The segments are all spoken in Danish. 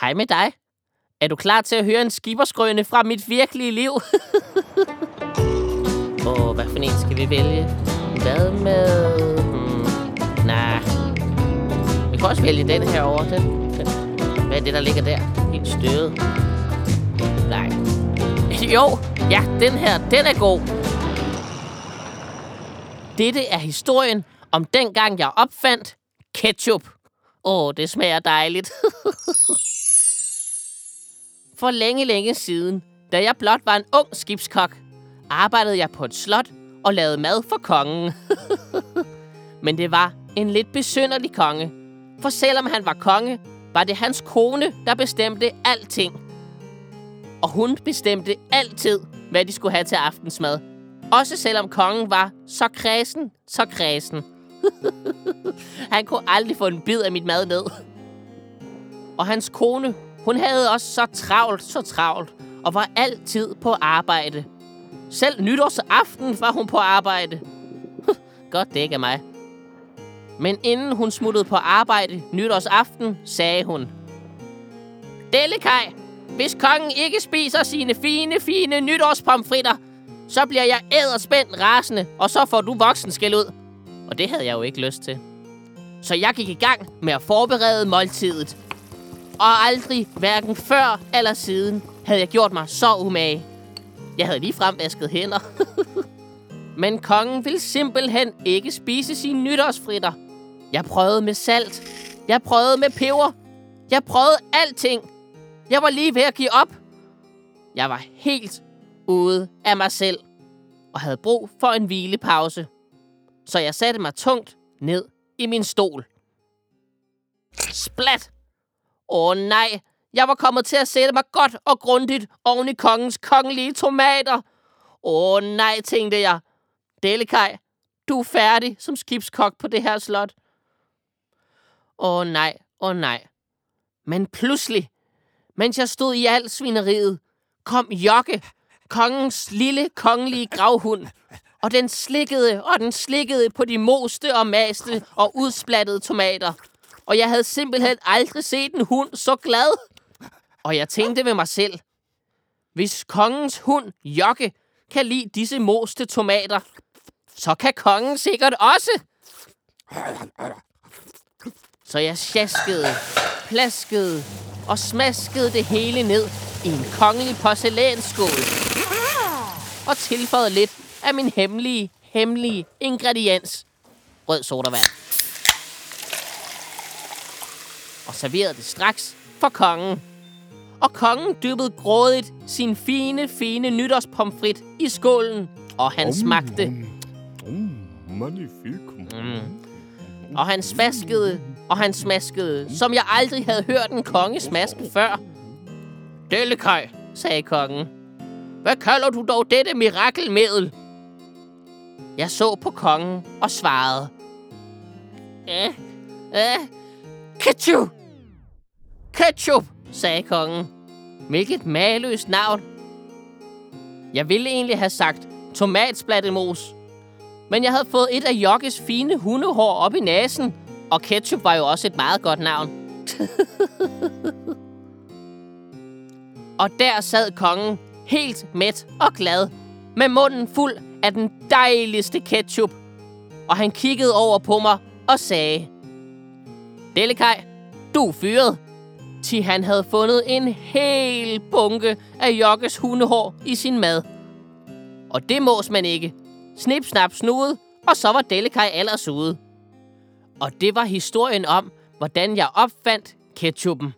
Hej med dig. Er du klar til at høre en skiberskrøne fra mit virkelige liv? Åh, oh, hvad for en skal vi vælge? Hvad med... Hmm, nej. Vi kan også vælge den her over. Den, den. Hvad er det, der ligger der? Helt støvet. Nej. Jo, ja, den her, den er god. Dette er historien om dengang jeg opfandt ketchup. Åh, oh, det smager dejligt. For længe, længe siden, da jeg blot var en ung skibskok, arbejdede jeg på et slot og lavede mad for kongen. Men det var en lidt besynderlig konge. For selvom han var konge, var det hans kone, der bestemte alting. Og hun bestemte altid, hvad de skulle have til aftensmad. Også selvom kongen var så kredsen, så kredsen. han kunne aldrig få en bid af mit mad ned. Og hans kone, hun havde også så travlt, så travlt, og var altid på arbejde. Selv nytårsaften var hun på arbejde. Godt det ikke er mig. Men inden hun smuttede på arbejde nytårsaften, sagde hun. Dellekaj, hvis kongen ikke spiser sine fine, fine nytårspomfritter, så bliver jeg æderspændt rasende, og så får du voksen skæld ud. Og det havde jeg jo ikke lyst til. Så jeg gik i gang med at forberede måltidet. Og aldrig, hverken før eller siden, havde jeg gjort mig så umage. Jeg havde lige fremvasket hænder. Men kongen ville simpelthen ikke spise sine nytårsfritter. Jeg prøvede med salt. Jeg prøvede med peber. Jeg prøvede alting. Jeg var lige ved at give op. Jeg var helt ude af mig selv og havde brug for en hvilepause. Så jeg satte mig tungt ned i min stol. Splat! Åh nej, jeg var kommet til at sætte mig godt og grundigt oven i kongens kongelige tomater. Åh nej, tænkte jeg. Delikaj, du er færdig som skibskok på det her slot. Åh nej, åh nej. Men pludselig, mens jeg stod i al svineriet, kom Jokke, kongens lille kongelige gravhund, og den slikkede og den slikkede på de moste og maste og udsplattede tomater. Og jeg havde simpelthen aldrig set en hund så glad. Og jeg tænkte ved mig selv, hvis kongens hund, Jokke, kan lide disse moste tomater, så kan kongen sikkert også. Så jeg sjaskede, plaskede og smaskede det hele ned i en kongelig porcelænsskål. Og tilføjede lidt af min hemmelige, hemmelige ingrediens. Rød sodavand. Og serverede det straks for kongen. Og kongen dyppede grådigt sin fine, fine nytårspomfrit i skålen. Og han smagte. Mm, magnifique. Mm. Og han smaskede, og han smaskede, som jeg aldrig havde hørt en konge smaske før. Dellekøj, sagde kongen. Hvad kalder du dog dette mirakelmiddel? Jeg så på kongen og svarede. Eh, eh, ketchup! Ketchup, sagde kongen. Hvilket mageløst navn. Jeg ville egentlig have sagt tomatsplattemus. Men jeg havde fået et af Jokkes fine hundehår op i næsen, og ketchup var jo også et meget godt navn. og der sad kongen, helt mæt og glad, med munden fuld af den dejligste ketchup. Og han kiggede over på mig og sagde, Delikaj, du er fyret. Til han havde fundet en hel bunke af Jokkes hundehår i sin mad. Og det mås man ikke. Snip, snap, snude, og så var Dellekaj ellers ude. Og det var historien om, hvordan jeg opfandt ketchupen.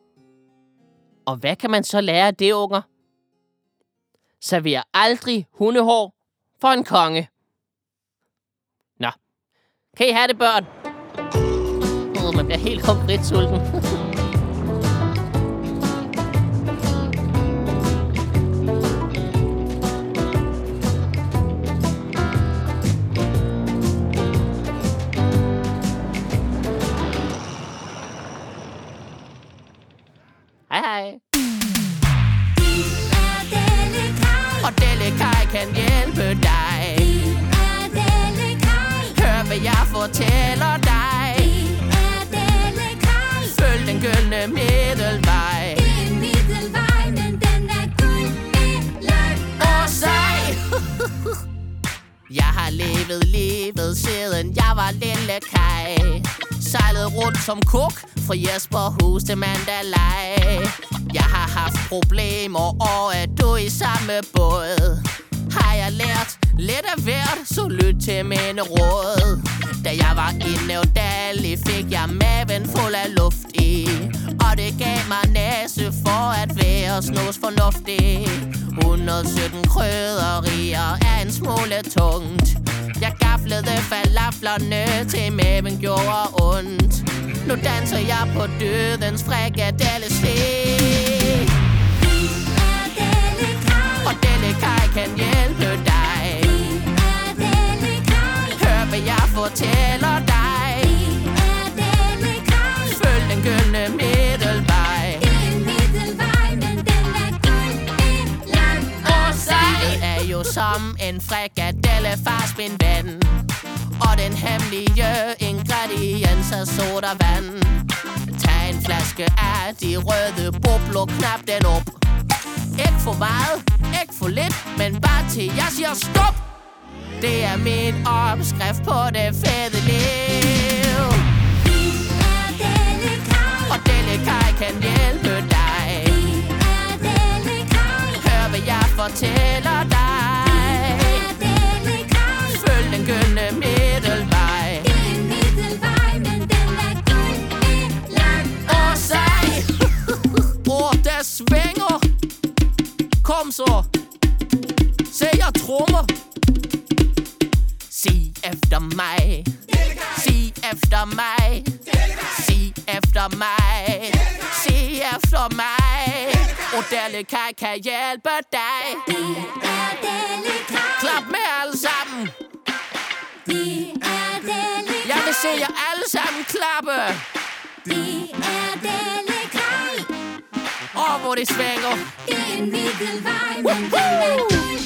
Og hvad kan man så lære af det, unger? Server aldrig hundehår for en konge. Nå. Kan I have det, børn? Oh, man bliver helt konkret sulten. Delikaj. Og Delikaj kan hjælpe dig. Hør, hvad jeg fortæller dig. Følg den gyldne middelvej. middelvej men den er guld og sej. Jeg har levet livet siden jeg var lille kaj Sejlet rundt som kok fra Jesperhus til Mandalay. Jeg har haft problemer, og er du i samme båd. Har jeg lært lidt af hvert, så lyt til mine råd. Da jeg var i Nævdali, fik jeg maven fuld af luft i. Og det gav mig næse for at være snus fornuftig. 117 krydderier er en smule tungt. Æblede falaflerne til maven gjorde ondt. Nu danser jeg på dødens frikadelle sted jo som en frikadelle fars min ven Og den hemmelige ingrediens er sodavand Tag en flaske af de røde bobler, knap den op. Ikke for meget, ikke for lidt, men bare til jeg siger stop. Det er min opskrift på det fede liv. Og Delikaj kan hjælpe dig. Hør hvad jeg fortæller Se jeg trommer. Sig efter mig. Sig efter mig. Sig efter mig. Sig efter mig. Og Delikaj kan hjælpe dig. Klap med alle sammen. Jeg vil se jer alle sammen klappe Åh, oh, hvor det svænger. Det er en Mikkelvej, men den er guld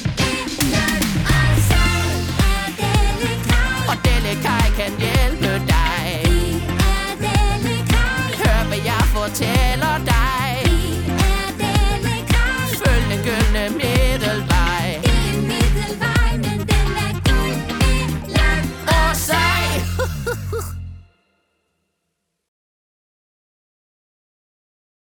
Adele Kai kan hjælpe dig. I Adele Kai. Hør, hvad jeg fortæller dig.